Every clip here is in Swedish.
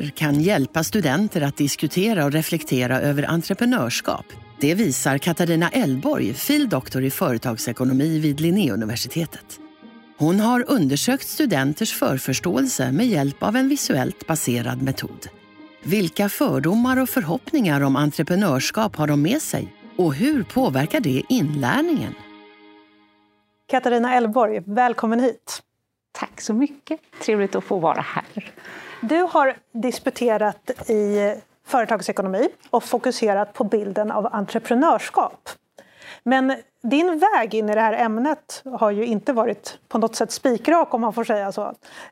Bilder kan hjälpa studenter att diskutera och reflektera över entreprenörskap. Det visar Katarina Elborg, fil. doktor i företagsekonomi vid Linnéuniversitetet. Hon har undersökt studenters förförståelse med hjälp av en visuellt baserad metod. Vilka fördomar och förhoppningar om entreprenörskap har de med sig? Och hur påverkar det inlärningen? Katarina Elborg, välkommen hit. Tack så mycket. Trevligt att få vara här. Du har disputerat i företagsekonomi och fokuserat på bilden av entreprenörskap. Men din väg in i det här ämnet har ju inte varit på något sätt spikrak om man får säga så.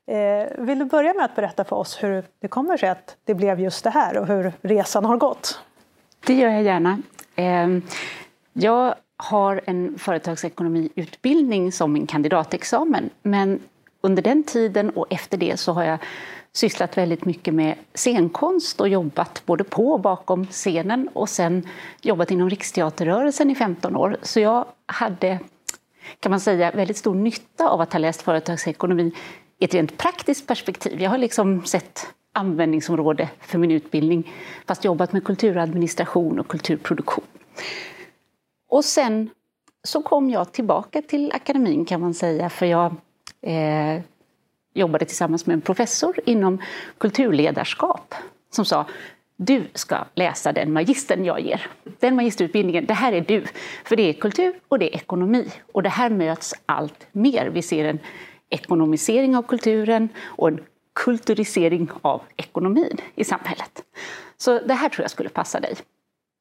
Eh, vill du börja med att berätta för oss hur det kommer sig att det blev just det här och hur resan har gått? Det gör jag gärna. Ehm, jag har en företagsekonomiutbildning som min kandidatexamen men under den tiden och efter det så har jag sysslat väldigt mycket med scenkonst och jobbat både på och bakom scenen och sen jobbat inom Riksteaterrörelsen i 15 år. Så jag hade, kan man säga, väldigt stor nytta av att ha läst företagsekonomi i ett rent praktiskt perspektiv. Jag har liksom sett användningsområde för min utbildning fast jobbat med kulturadministration och kulturproduktion. Och sen så kom jag tillbaka till akademin kan man säga för jag eh, jobbade tillsammans med en professor inom kulturledarskap som sa du ska läsa den magistern jag ger. Den magisterutbildningen, det här är du. För det är kultur och det är ekonomi. Och det här möts allt mer. Vi ser en ekonomisering av kulturen och en kulturisering av ekonomin i samhället. Så det här tror jag skulle passa dig.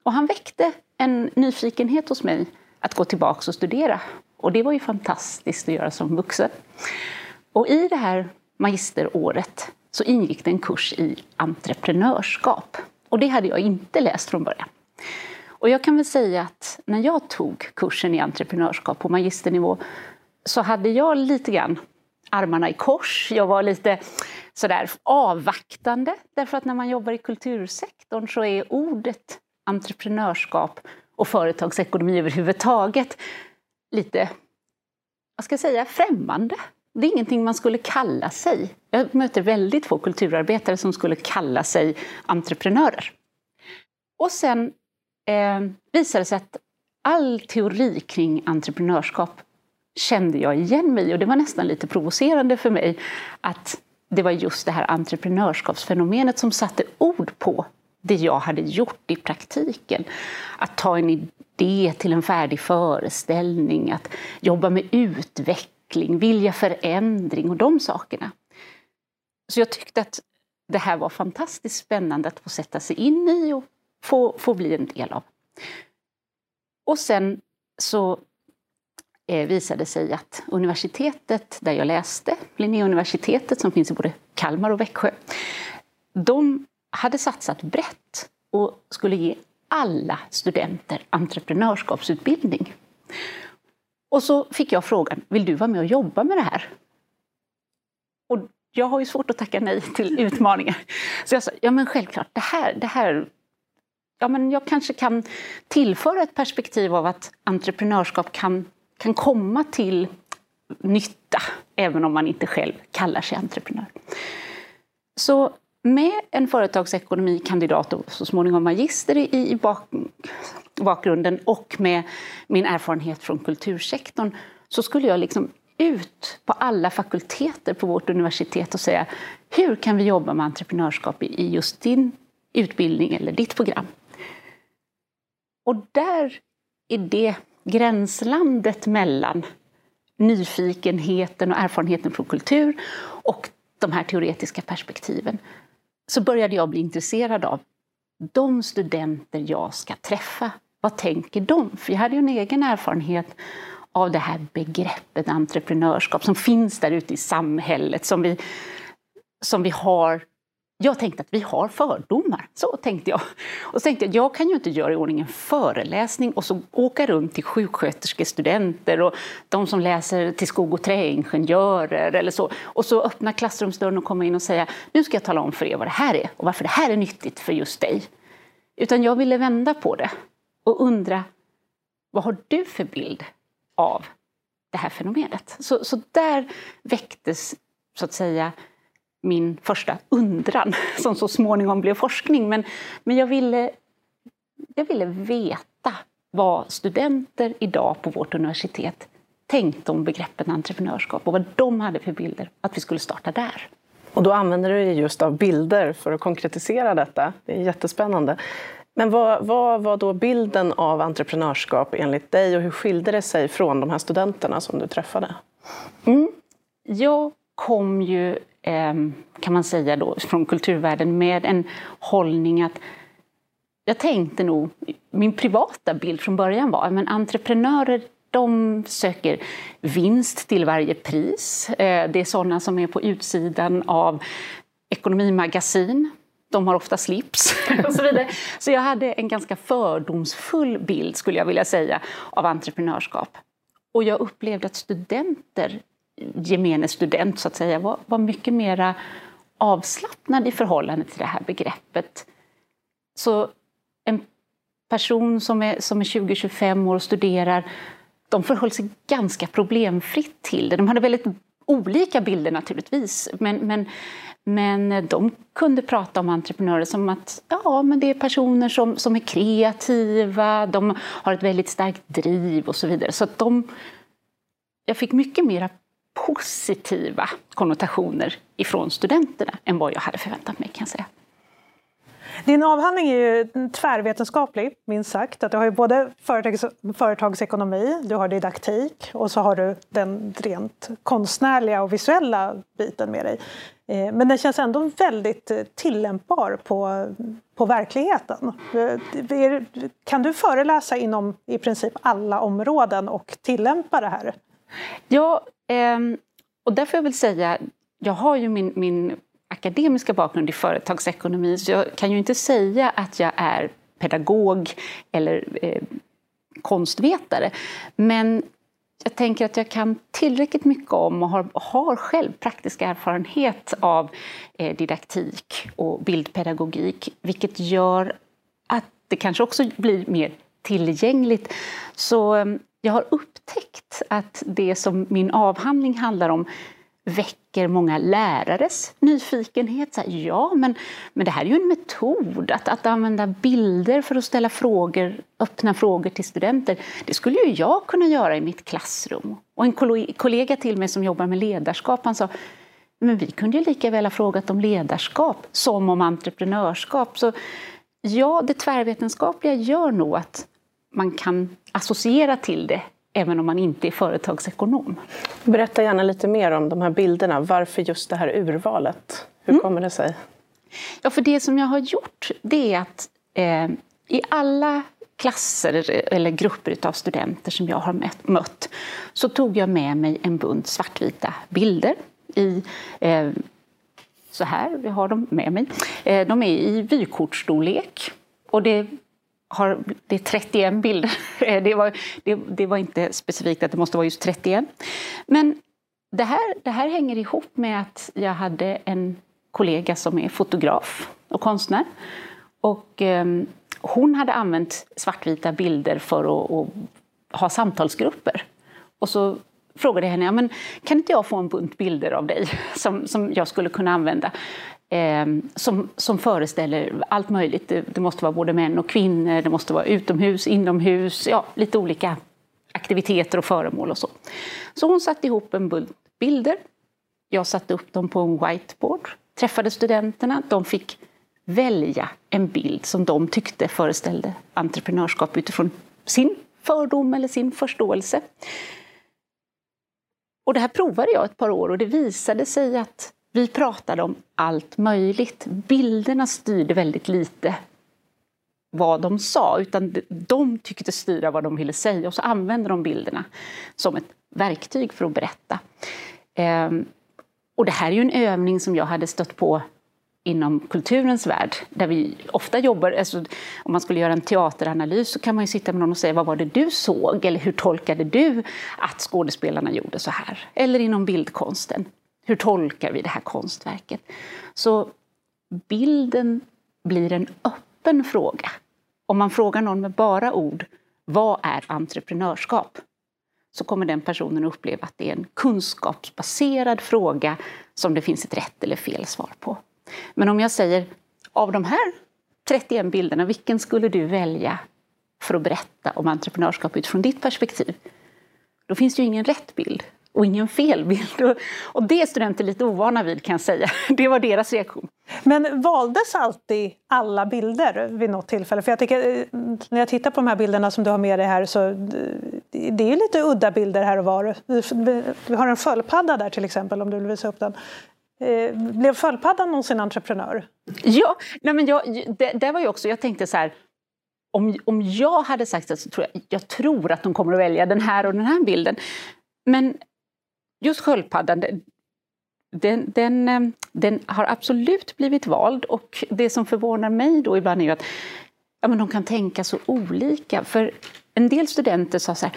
Och han väckte en nyfikenhet hos mig att gå tillbaka och studera. Och det var ju fantastiskt att göra som vuxen. Och i det här magisteråret så ingick det en kurs i entreprenörskap. Och det hade jag inte läst från början. Och jag kan väl säga att när jag tog kursen i entreprenörskap på magisternivå så hade jag lite grann armarna i kors. Jag var lite sådär avvaktande. Därför att när man jobbar i kultursektorn så är ordet entreprenörskap och företagsekonomi överhuvudtaget lite, vad ska jag säga, främmande det är ingenting man skulle kalla sig. Jag möter väldigt få kulturarbetare som skulle kalla sig entreprenörer. Och sen eh, visade det sig att all teori kring entreprenörskap kände jag igen mig i och det var nästan lite provocerande för mig att det var just det här entreprenörskapsfenomenet som satte ord på det jag hade gjort i praktiken. Att ta en idé till en färdig föreställning, att jobba med utveckling utveckling, vilja förändring och de sakerna. Så jag tyckte att det här var fantastiskt spännande att få sätta sig in i och få, få bli en del av. Och sen så eh, visade det sig att universitetet där jag läste, Linnéuniversitetet som finns i både Kalmar och Växjö, de hade satsat brett och skulle ge alla studenter entreprenörskapsutbildning. Och så fick jag frågan, vill du vara med och jobba med det här? Och jag har ju svårt att tacka nej till utmaningar. Så jag sa, ja men självklart, det här, det här ja, men jag kanske kan tillföra ett perspektiv av att entreprenörskap kan, kan komma till nytta, även om man inte själv kallar sig entreprenör. Så med en företagsekonomikandidat och så småningom magister i, bak, bakgrunden och med min erfarenhet från kultursektorn så skulle jag liksom ut på alla fakulteter på vårt universitet och säga hur kan vi jobba med entreprenörskap i just din utbildning eller ditt program? Och där är det gränslandet mellan nyfikenheten och erfarenheten från kultur och de här teoretiska perspektiven så började jag bli intresserad av de studenter jag ska träffa. Vad tänker de? För jag hade ju en egen erfarenhet av det här begreppet entreprenörskap som finns där ute i samhället, som vi, som vi har jag tänkte att vi har fördomar. Så tänkte jag. Och så tänkte jag, jag kan ju inte göra i ordning en föreläsning och så åka runt till sjuksköterskestudenter och de som läser till skog och träingenjörer eller så. Och så öppna klassrumsdörren och komma in och säga, nu ska jag tala om för er vad det här är och varför det här är nyttigt för just dig. Utan jag ville vända på det och undra, vad har du för bild av det här fenomenet? Så, så där väcktes, så att säga, min första undran som så småningom blev forskning. Men, men jag, ville, jag ville veta vad studenter idag på vårt universitet tänkte om begreppet entreprenörskap och vad de hade för bilder, att vi skulle starta där. Och då använder du just av bilder för att konkretisera detta. Det är jättespännande. Men vad, vad var då bilden av entreprenörskap enligt dig och hur skilde det sig från de här studenterna som du träffade? Mm. Jag kom ju ehm, kan man säga då, från kulturvärlden med en hållning att jag tänkte nog, min privata bild från början var att entreprenörer de söker vinst till varje pris. Eh, det är sådana som är på utsidan av ekonomimagasin. De har ofta slips och så vidare. Så jag hade en ganska fördomsfull bild, skulle jag vilja säga, av entreprenörskap. Och jag upplevde att studenter gemene student så att säga var, var mycket mera avslappnad i förhållande till det här begreppet. Så en person som är, som är 20-25 år och studerar, de förhöll sig ganska problemfritt till det. De hade väldigt olika bilder naturligtvis, men, men, men eh, de kunde prata om entreprenörer som att ja, men det är personer som, som är kreativa, de har ett väldigt starkt driv och så vidare. Så att de, jag fick mycket mera positiva konnotationer ifrån studenterna än vad jag hade förväntat mig kan jag säga. Din avhandling är ju tvärvetenskaplig, minst sagt. Att du har ju både företags, företagsekonomi, du har didaktik och så har du den rent konstnärliga och visuella biten med dig. Eh, men den känns ändå väldigt eh, tillämpbar på, på verkligheten. Eh, kan du föreläsa inom i princip alla områden och tillämpa det här? Ja, ehm, och där får jag väl säga, jag har ju min, min akademiska bakgrund i företagsekonomi så jag kan ju inte säga att jag är pedagog eller eh, konstvetare. Men jag tänker att jag kan tillräckligt mycket om och har, har själv praktisk erfarenhet av eh, didaktik och bildpedagogik vilket gör att det kanske också blir mer tillgängligt. Så eh, jag har upptäckt att det som min avhandling handlar om väcker många lärares nyfikenhet. Så här, ja, men, men det här är ju en metod, att, att använda bilder för att ställa frågor, öppna frågor till studenter. Det skulle ju jag kunna göra i mitt klassrum. Och en kollega till mig som jobbar med ledarskap, han sa men vi kunde ju lika väl ha frågat om ledarskap som om entreprenörskap. Så ja, det tvärvetenskapliga gör nog att man kan associera till det även om man inte är företagsekonom. Berätta gärna lite mer om de här bilderna. Varför just det här urvalet? Hur mm. kommer det sig? Ja, för det som jag har gjort det är att eh, i alla klasser eller grupper av studenter som jag har mött så tog jag med mig en bunt svartvita bilder i eh, så här, vi har dem med mig. Eh, de är i vykortsstorlek och det har, det är 31 bilder. Det var, det, det, var inte specifikt att det måste vara just 31. Men det här, det här hänger ihop med att jag hade en kollega som är fotograf och konstnär. Och eh, hon hade använt svartvita bilder för att, att ha samtalsgrupper. Och så frågade jag henne, ja, men kan inte jag få en bunt bilder av dig som, som jag skulle kunna använda? Eh, som, som föreställer allt möjligt. Det, det, måste vara både män och kvinnor, det måste vara utomhus, inomhus, ja, lite olika aktiviteter och föremål och så. Så hon satte ihop en bunt bilder. Jag satte upp dem på en whiteboard, träffade studenterna, de fick välja en bild som de tyckte föreställde entreprenörskap utifrån sin fördom eller sin förståelse. Och det här provade jag ett par år och det visade sig att vi pratade om allt möjligt. Bilderna styrde väldigt lite vad de sa, utan de tyckte styra vad de ville säga och så använde de bilderna som ett verktyg för att berätta. Ehm, och det här är ju en övning som jag hade stött på inom kulturens värld, där vi ofta jobbar, alltså, om man skulle göra en teateranalys så kan man ju sitta med någon och säga vad var det du såg eller hur tolkade du att skådespelarna gjorde så här? Eller inom bildkonsten, hur tolkar vi det här konstverket? Så bilden blir en öppen fråga. Om man frågar någon med bara ord, vad är entreprenörskap? Så kommer den personen uppleva att det är en kunskapsbaserad fråga som det finns ett rätt eller fel svar på. Men om jag säger, av de här 31 bilderna, vilken skulle du välja för att berätta om entreprenörskap utifrån ditt perspektiv? Då finns det ju ingen rätt bild och ingen fel bild. Och det är studenter lite ovana vid kan jag säga. Det var deras reaktion. Men valdes alltid alla bilder vid något tillfälle? För jag tycker, eh, när jag tittar på de här bilderna som du har med dig här så det är lite udda bilder här och var. Vi har en sköldpadda där till exempel om du vill visa upp den. Eh, blev sköldpaddan någonsin entreprenör? Ja, nej men jag, det, det var ju också, jag tänkte så här, om, om jag hade sagt det så tror jag, jag tror att de kommer att välja den här och den här bilden. Men just sköldpaddan, den, den, eh, den, har absolut blivit vald och det som förvånar mig då ibland är att ja, men de kan tänka så olika. För en del studenter sa så här,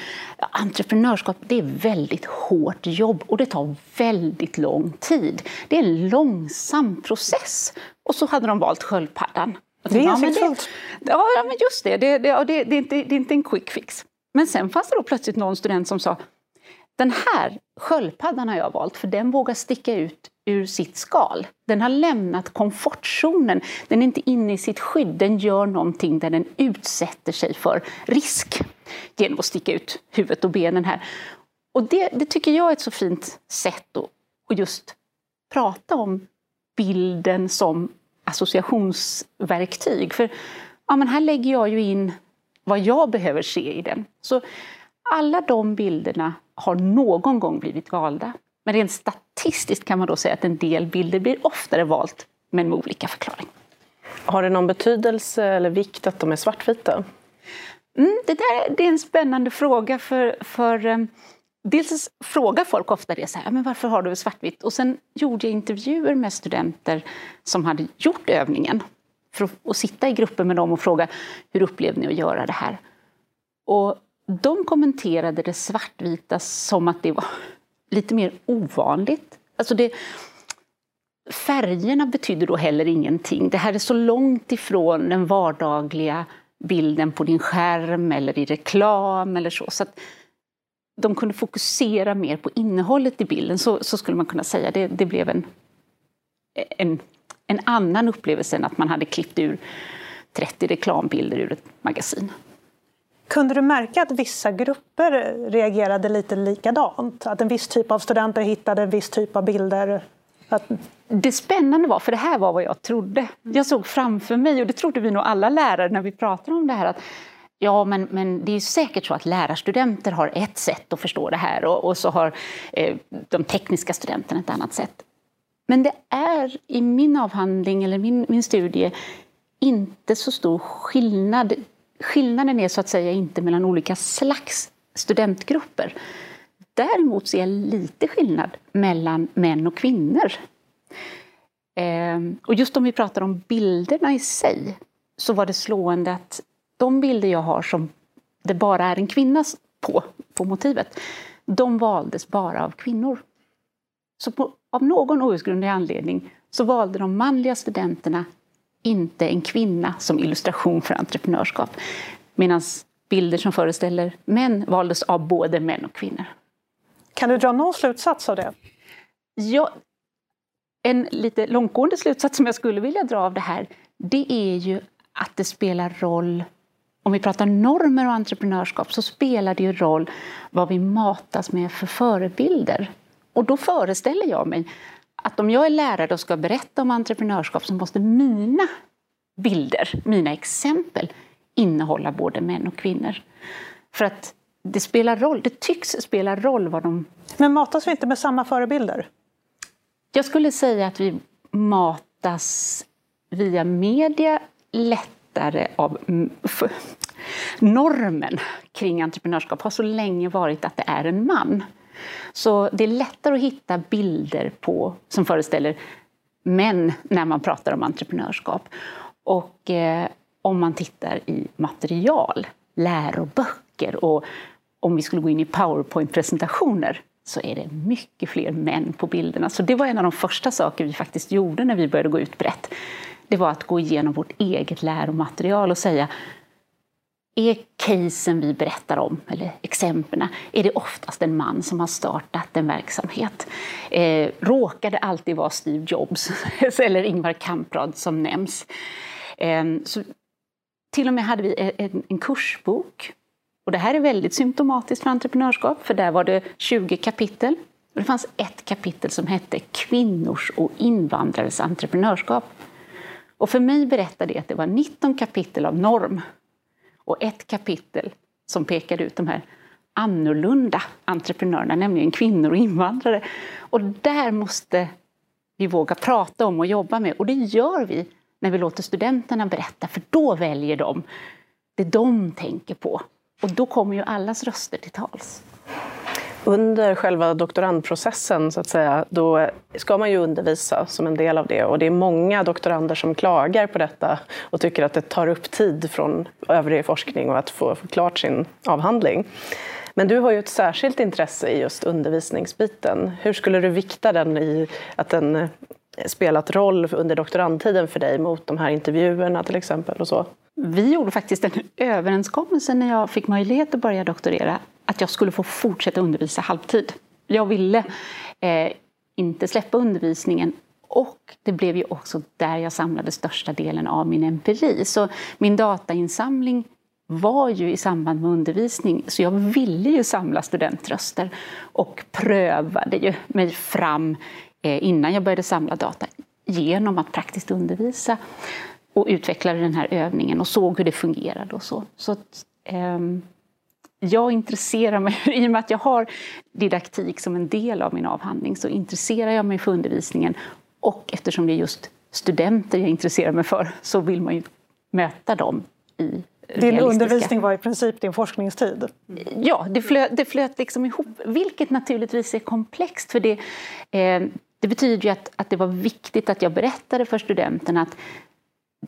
entreprenörskap det är väldigt hårt jobb och det tar väldigt lång tid. Det är en långsam process. Och så hade de valt sköldpaddan. Det är insiktsfullt. Ja, men just det. Det, det, det, det, är inte, det är inte en quick fix. Men sen fanns det då plötsligt någon student som sa den här sköldpaddan har jag valt för den vågar sticka ut ur sitt skal. Den har lämnat komfortzonen. Den är inte inne i sitt skydd. Den gör någonting där den utsätter sig för risk genom att sticka ut huvudet och benen här. Och det, det tycker jag är ett så fint sätt att, att just prata om bilden som associationsverktyg. För ja, men här lägger jag ju in vad jag behöver se i den. Så alla de bilderna har någon gång blivit valda. Men rent statistiskt kan man då säga att en del bilder blir oftare valt, men med olika förklaring. Har det någon betydelse eller vikt att de är svartvita? Mm, det, där, det är en spännande fråga. för, för um, Dels frågar folk ofta det, så här, men varför har du svartvitt? Och sen gjorde jag intervjuer med studenter som hade gjort övningen. För att, att sitta i grupper med dem och fråga hur upplevde ni att göra det här? Och de kommenterade det svartvita som att det var lite mer ovanligt. Alltså det, färgerna betyder då heller ingenting. Det här är så långt ifrån den vardagliga bilden på din skärm eller i reklam eller så. så att de kunde fokusera mer på innehållet i bilden, så, så skulle man kunna säga. Det, det blev en, en, en annan upplevelse än att man hade klippt ur 30 reklambilder ur ett magasin. Kunde du märka att vissa grupper reagerade lite likadant? Att en viss typ av studenter hittade en viss typ av bilder? Att... Det spännande var, för det här var vad jag trodde. Jag såg framför mig, och det trodde vi nog alla lärare när vi pratade om det här, att Ja, men, men det är säkert så att lärarstudenter har ett sätt att förstå det här och, och så har eh, de tekniska studenterna ett annat sätt. Men det är i min avhandling eller min, min studie inte så stor skillnad skillnaden är så att säga inte mellan olika slags studentgrupper. Däremot ser jag lite skillnad mellan män och kvinnor. Ehm, och just om vi pratar om bilderna i sig så var det slående att de bilder jag har som det bara är en kvinna på, på motivet, de valdes bara av kvinnor. Så på, av någon outgrundlig anledning så valde de manliga studenterna inte en kvinna som illustration för entreprenörskap. Medan bilder som föreställer män valdes av både män och kvinnor. Kan du dra någon slutsats av det? Ja, en lite långtgående slutsats som jag skulle vilja dra av det här, det är ju att det spelar roll om vi pratar normer och entreprenörskap så spelar det ju roll vad vi matas med för förebilder. Och då föreställer jag mig att om jag är lärare och ska berätta om entreprenörskap så måste mina bilder, mina exempel innehålla både män och kvinnor. För att det spelar roll, det tycks spela roll vad de... Men matas vi inte med samma förebilder? Jag skulle säga att vi matas via media lättare av... Normen kring entreprenörskap har så länge varit att det är en man. Så det är lättare att hitta bilder på, som föreställer män när man pratar om entreprenörskap. Och eh, om man tittar i material, läroböcker och om vi skulle gå in i powerpoint-presentationer så är det mycket fler män på bilderna. Så det var en av de första saker vi faktiskt gjorde när vi började gå ut brett. Det var att gå igenom vårt eget läromaterial och säga är casen vi berättar om, eller exemplen, är det oftast en man som har startat en verksamhet? Eh, råkar det alltid vara Steve Jobs eller Ingvar Kamprad som nämns? Eh, så, till och med hade vi e-, en, en kursbok. Och det här är väldigt symptomatiskt för entreprenörskap, för där var det 20 kapitel. Och det fanns ett kapitel som hette Kvinnors och invandrares entreprenörskap. Och för mig berättade det att det var 19 kapitel av norm och ett kapitel som pekade ut de här annorlunda entreprenörerna, nämligen kvinnor och invandrare. Och där måste vi våga prata om och jobba med. Och det gör vi när vi låter studenterna berätta, för då väljer de det de tänker på. Och då kommer ju allas röster till tals. Under själva doktorandprocessen så att säga, då ska man ju undervisa som en del av det. Och det är många doktorander som klagar på detta och tycker att det tar upp tid från övrig forskning och att få klart sin avhandling. Men du har ju ett särskilt intresse i just undervisningsbiten. Hur skulle du vikta den i att den eh, spelat roll under doktorandtiden för dig mot de här intervjuerna till exempel? och så? Vi gjorde faktiskt en överenskommelse när jag fick möjlighet att börja doktorera att jag skulle få fortsätta undervisa halvtid. Jag ville eh, inte släppa undervisningen och det blev ju också där jag samlade största delen av min empiri. Så min datainsamling var ju i samband med undervisning, så jag ville ju samla studentröster och prövade ju mig fram eh, innan jag började samla data genom att praktiskt undervisa och utvecklade den här övningen och såg hur det fungerade och så. så att, eh, jag intresserar mig, i och med att jag har didaktik som en del av min avhandling, så intresserar jag mig för undervisningen. Och eftersom det är just studenter jag intresserar mig för, så vill man ju möta dem i din undervisning var i princip din forskningstid? Ja, det flöt, det flöt liksom ihop, vilket naturligtvis är komplext. För det, eh, det betyder ju att, att det var viktigt att jag berättade för studenterna att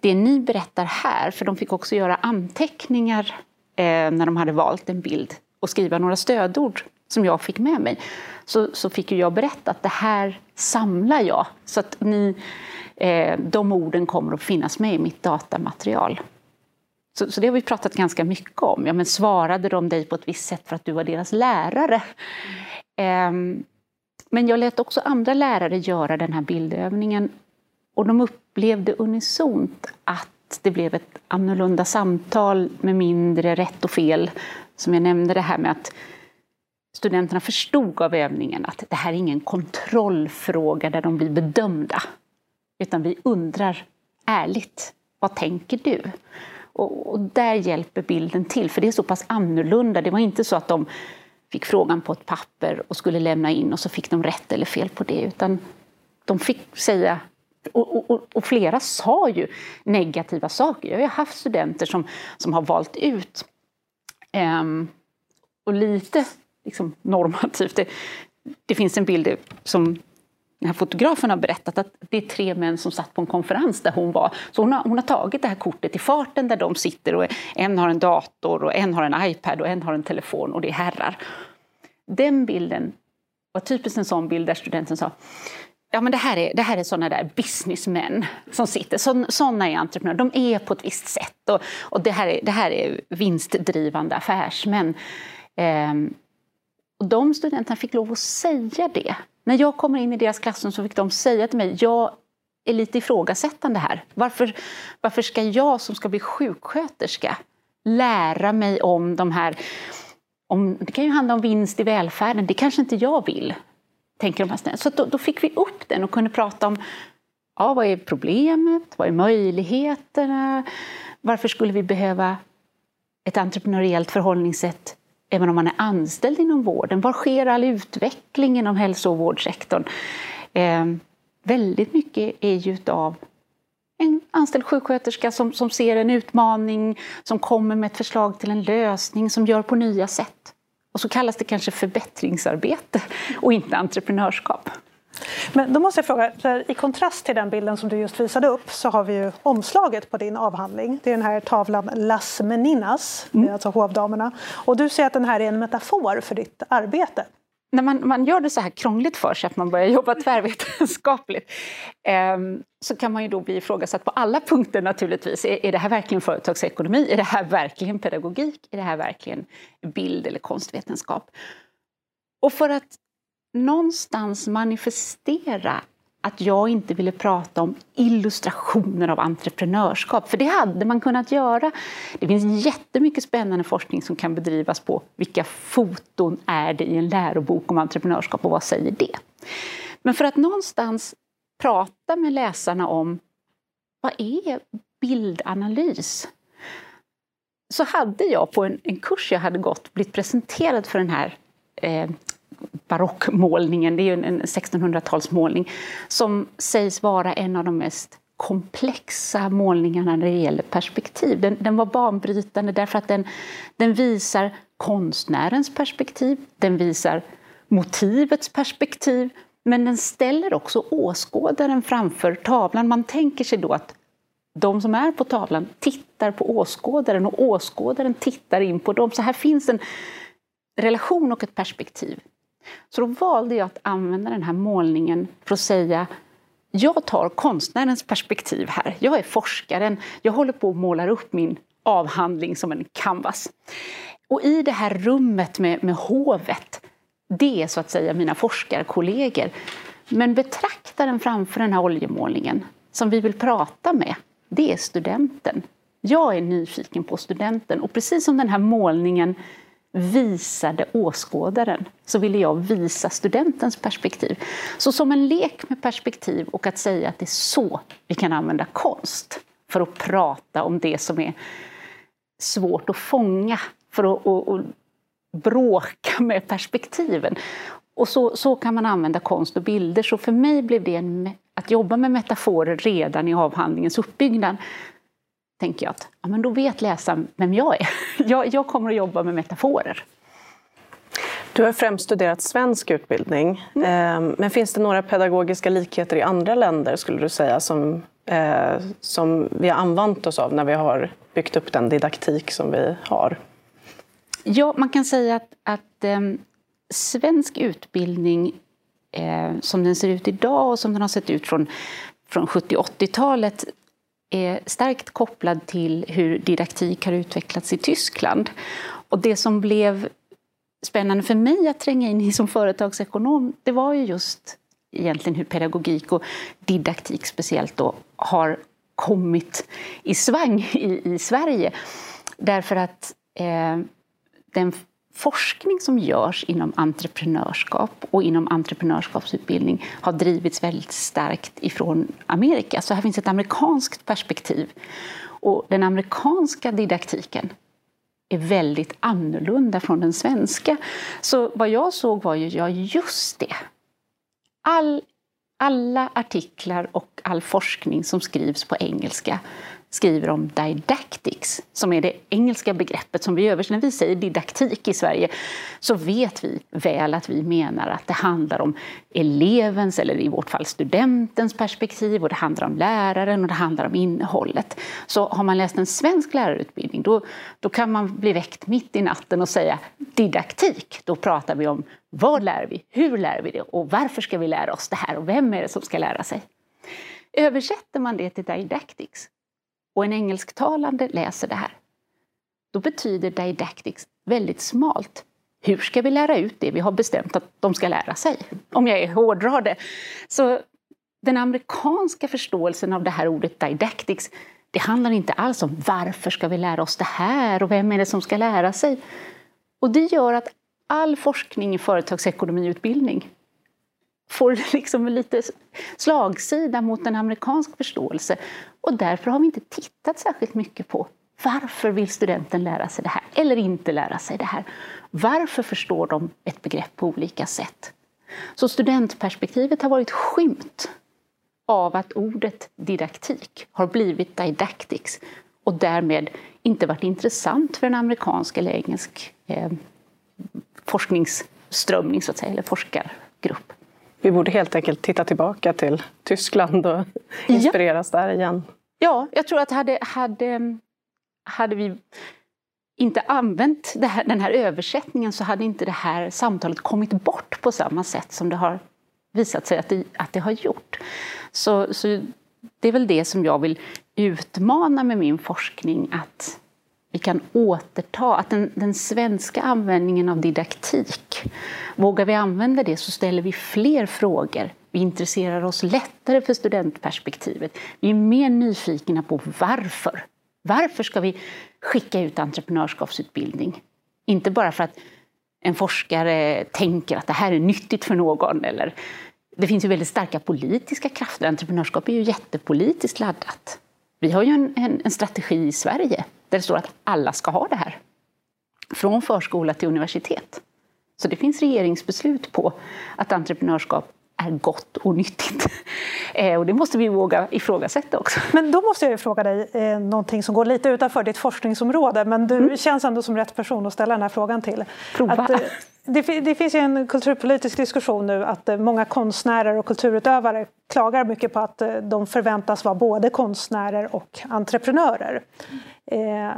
det ni berättar här, för de fick också göra anteckningar eh, när de hade valt en bild och skriva några stödord som jag fick med mig, så, så fick ju jag berätta att det här samlar jag så att ni, eh, de orden kommer att finnas med i mitt datamaterial. Så, så, det har vi pratat ganska mycket om. Ja, men svarade de dig på ett visst sätt för att du var deras lärare? Mm. Eh, men jag lät också andra lärare göra den här bildövningen och de upplevde unisont att det blev ett annorlunda samtal med mindre rätt och fel. Som jag nämnde det här med att studenterna förstod av övningen att det här är ingen kontrollfråga där de blir bedömda. Utan vi undrar ärligt, vad tänker du? Och, och, där hjälper bilden till, för det är så pass annorlunda. Det var inte så att de fick frågan på ett papper och skulle lämna in och så fick de rätt eller fel på det, utan de fick säga och, och, och, flera sa ju negativa saker. Jag har haft studenter som, som har valt ut um, och lite liksom, normativt. Det, det finns en bild som den här fotografen har berättat att det är tre män som satt på en konferens där hon var. Så hon har, hon har tagit det här kortet i farten där de sitter och en har en dator och en har en iPad och en har en telefon och det är herrar. Den bilden var typiskt en sån bild där studenten sa Ja, men det här är, det här är såna där businessmän som sitter. Så, såna är entreprenörer. De är på ett visst sätt. Och, och det, här är, det här är vinstdrivande affärsmän. Ehm, och de studenterna fick lov att säga det. När jag kommer in i deras klassrum så fick de säga till mig, jag är lite ifrågasättande här. Varför, varför ska jag som ska bli sjuksköterska lära mig om de här om, det kan ju handla om vinst i välfärden, det kanske inte jag vill tänker de här Så då, då, fick vi upp den och kunde prata om ja, vad är problemet, vad är möjligheterna, varför skulle vi behöva ett entreprenöriellt förhållningssätt även om man är anställd inom vården? Var sker all utveckling inom hälso och vårdsektorn? Eh, väldigt mycket är ju av en anställd sjuksköterska som, som ser en utmaning, som kommer med ett förslag till en lösning, som gör på nya sätt. Och så kallas det kanske förbättringsarbete och inte entreprenörskap. Men då måste jag fråga, i kontrast till den bilden som du just visade upp så har vi ju omslaget på din avhandling. Det är den här tavlan Las Meninas, mm. alltså hovdamerna. Och du säger att den här är en metafor för ditt arbete när man, man gör det så här krångligt för sig att man börjar jobba tvärvetenskapligt eh, så kan man ju då bli ifrågasatt på alla punkter naturligtvis. Är, är det här verkligen företagsekonomi? Är det här verkligen pedagogik? Är det här verkligen bild eller konstvetenskap? Och för att någonstans manifestera att jag inte ville prata om illustrationer av entreprenörskap, för det hade man kunnat göra. Det finns jättemycket spännande forskning som kan bedrivas på vilka foton är det i en lärobok om entreprenörskap och vad säger det? Men för att någonstans prata med läsarna om vad är bildanalys? Så hade jag på en, en kurs jag hade gått blivit presenterad för den här eh, barockmålningen, det är ju en 1600-talsmålning, som sägs vara en av de mest komplexa målningarna när det gäller perspektiv. Den, den, var banbrytande därför att den, den visar konstnärens perspektiv, den visar motivets perspektiv, men den ställer också åskådaren framför tavlan. Man tänker sig då att de som är på tavlan tittar på åskådaren och åskådaren tittar in på dem. Så här finns en relation och ett perspektiv. Så då valde jag att använda den här målningen för att säga jag tar konstnärens perspektiv här. Jag är forskaren. Jag håller på att måla upp min avhandling som en canvas. Och i det här rummet med, med hovet, det är så att säga mina forskarkollegor. Men betraktaren framför den här oljemålningen som vi vill prata med, det är studenten. Jag är nyfiken på studenten och precis som den här målningen visade åskådaren så ville jag visa studentens perspektiv. Så som en lek med perspektiv och att säga att det är så vi kan använda konst för att prata om det som är svårt att fånga, för att och, och bråka med perspektiven. Och så, så kan man använda konst och bilder. Så för mig blev det en, att jobba med metaforer redan i avhandlingens uppbyggnad tänker jag att ja, men då vet läsaren vem jag är. Jag, jag kommer att jobba med metaforer. Du har främst studerat svensk utbildning. Mm. Ehm, men finns det några pedagogiska likheter i andra länder skulle du säga som, eh, som vi har använt oss av när vi har byggt upp den didaktik som vi har? Ja, man kan säga att, att eh, svensk utbildning eh, som den ser ut idag och som den har sett ut från, från 70-80-talet är starkt kopplad till hur didaktik har utvecklats i Tyskland. Och det som blev spännande för mig att tränga in i som företagsekonom, det var ju just egentligen hur pedagogik och didaktik speciellt då har kommit i svang i, i Sverige. Därför att eh, den forskning som görs inom entreprenörskap och inom entreprenörskapsutbildning har drivits väldigt starkt ifrån Amerika. Så här finns ett amerikanskt perspektiv. Och den amerikanska didaktiken är väldigt annorlunda från den svenska. Så vad jag såg var ju, ja just det. All, alla artiklar och all forskning som skrivs på engelska skriver om didactics, som är det engelska begreppet som vi översätter. När vi säger didaktik i Sverige så vet vi väl att vi menar att det handlar om elevens, eller i vårt fall studentens perspektiv, och det handlar om läraren och det handlar om innehållet. Så har man läst en svensk lärarutbildning då, då kan man bli väckt mitt i natten och säga didaktik. Då pratar vi om vad lär vi, hur lär vi det och varför ska vi lära oss det här och vem är det som ska lära sig? Översätter man det till didactics och en engelsktalande läser det här, då betyder didactics väldigt smalt. Hur ska vi lära ut det vi har bestämt att de ska lära sig? Om jag hårdrar det. Så den amerikanska förståelsen av det här ordet didactics, det handlar inte alls om varför ska vi lära oss det här och vem är det som ska lära sig? Och det gör att all forskning i företagsekonomiutbildning får liksom lite slagsida mot en amerikansk förståelse. Och därför har vi inte tittat särskilt mycket på varför vill studenten lära sig det här eller inte lära sig det här? Varför förstår de ett begrepp på olika sätt? Så studentperspektivet har varit skymt av att ordet didaktik har blivit didactics och därmed inte varit intressant för en amerikansk eller engelsk eh, forskningsströmning, så att säga, eller forskargrupp. Vi borde helt enkelt titta tillbaka till Tyskland och inspireras ja. där igen. Ja, jag tror att hade, hade, hade vi inte använt här, den här översättningen så hade inte det här samtalet kommit bort på samma sätt som det har visat sig att det, att det har gjort. Så, så det är väl det som jag vill utmana med min forskning, att vi kan återta, att den, den, svenska användningen av didaktik, vågar vi använda det så ställer vi fler frågor. Vi intresserar oss lättare för studentperspektivet. Vi är mer nyfikna på varför. Varför ska vi skicka ut entreprenörskapsutbildning? Inte bara för att en forskare tänker att det här är nyttigt för någon. Eller, det finns ju väldigt starka politiska krafter. Entreprenörskap är ju jättepolitiskt laddat. Vi har ju en, en, en strategi i Sverige där det står att alla ska ha det här. Från förskola till universitet. Så det finns regeringsbeslut på att entreprenörskap är gott och nyttigt. Eh, och det måste vi våga ifrågasätta också. Men då måste jag fråga dig eh, någonting som går lite utanför ditt forskningsområde men du mm. känns ändå som rätt person att ställa den här frågan till. Prova. Att, eh, det, det, finns ju en kulturpolitisk diskussion nu att eh, många konstnärer och kulturutövare klagar mycket på att eh, de förväntas vara både konstnärer och entreprenörer. Eh,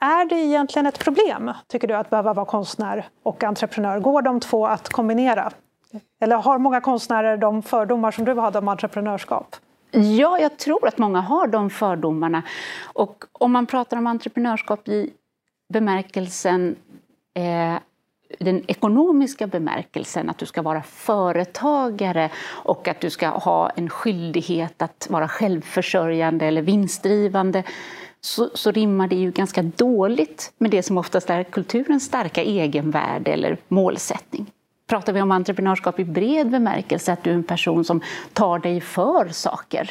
är det egentligen ett problem, tycker du, att behöva vara konstnär och entreprenör? Går de två att kombinera? Eller har många konstnärer de fördomar som du hade om entreprenörskap? Ja, jag tror att många har de fördomarna. Och om man pratar om entreprenörskap i bemärkelsen eh, den ekonomiska bemärkelsen, att du ska vara företagare och att du ska ha en skyldighet att vara självförsörjande eller vinstdrivande, så, så rimmar det ju ganska dåligt med det som oftast är kulturens starka egenvärde eller målsättning. Pratar vi om entreprenörskap i bred bemärkelse, att du är en person som tar dig för saker.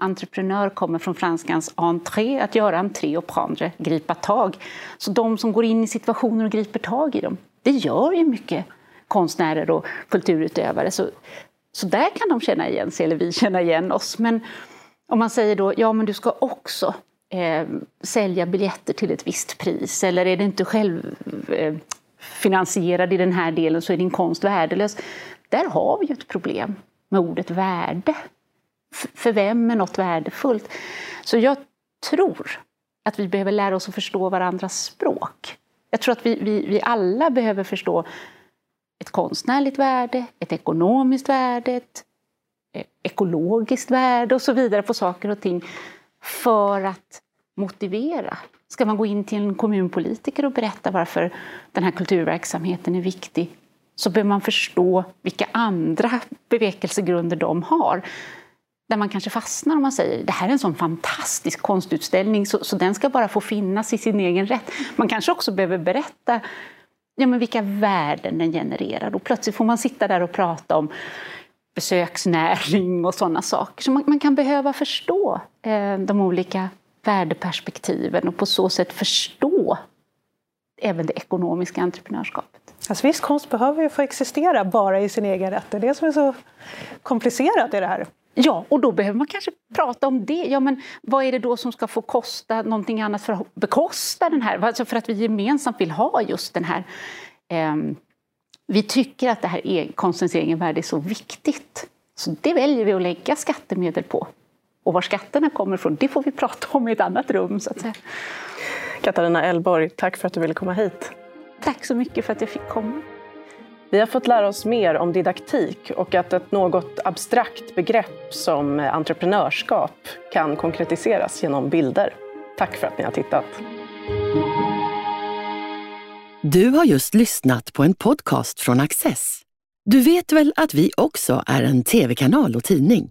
Entreprenör kommer från franskans entré, att göra entré och prendre, gripa tag. Så de som går in i situationer och griper tag i dem, det gör ju mycket konstnärer och kulturutövare. Så, så där kan de känna igen sig, eller vi känna igen oss. Men om man säger då, ja men du ska också eh, sälja biljetter till ett visst pris, eller är det inte själv eh, finansierad i den här delen så är din konst värdelös. Där har vi ju ett problem med ordet värde. För vem är något värdefullt? Så jag tror att vi behöver lära oss att förstå varandras språk. Jag tror att vi, vi, vi alla behöver förstå ett konstnärligt värde, ett ekonomiskt värde, ett eh, ekologiskt värde och så vidare på saker och ting för att motivera Ska man gå in till en kommunpolitiker och berätta varför den här kulturverksamheten är viktig så behöver man förstå vilka andra bevekelsegrunder de har. Där man kanske fastnar om man säger det här är en sån fantastisk konstutställning så, så den ska bara få finnas i sin egen rätt. Man kanske också behöver berätta ja, men vilka värden den genererar och plötsligt får man sitta där och prata om besöksnäring och sådana saker. Så man, man kan behöva förstå eh, de olika värdeperspektiven och på så sätt förstå även det ekonomiska entreprenörskapet. Alltså viss konst behöver ju få existera bara i sin egen rätt. Det är det som är så komplicerat i det här. Ja, och då behöver man kanske prata om det. Ja, men vad är det då som ska få kosta någonting annat för att bekosta den här? Alltså för att vi gemensamt vill ha just den här... Eh, vi tycker att det här är, konstens egenvärde är så viktigt. Så det väljer vi att lägga skattemedel på. Och var skatterna kommer ifrån, det får vi prata om i ett annat rum. Så att säga. Katarina Elborg, tack för att du ville komma hit. Tack så mycket för att jag fick komma. Vi har fått lära oss mer om didaktik och att ett något abstrakt begrepp som entreprenörskap kan konkretiseras genom bilder. Tack för att ni har tittat. Du har just lyssnat på en podcast från Access. Du vet väl att vi också är en tv-kanal och tidning?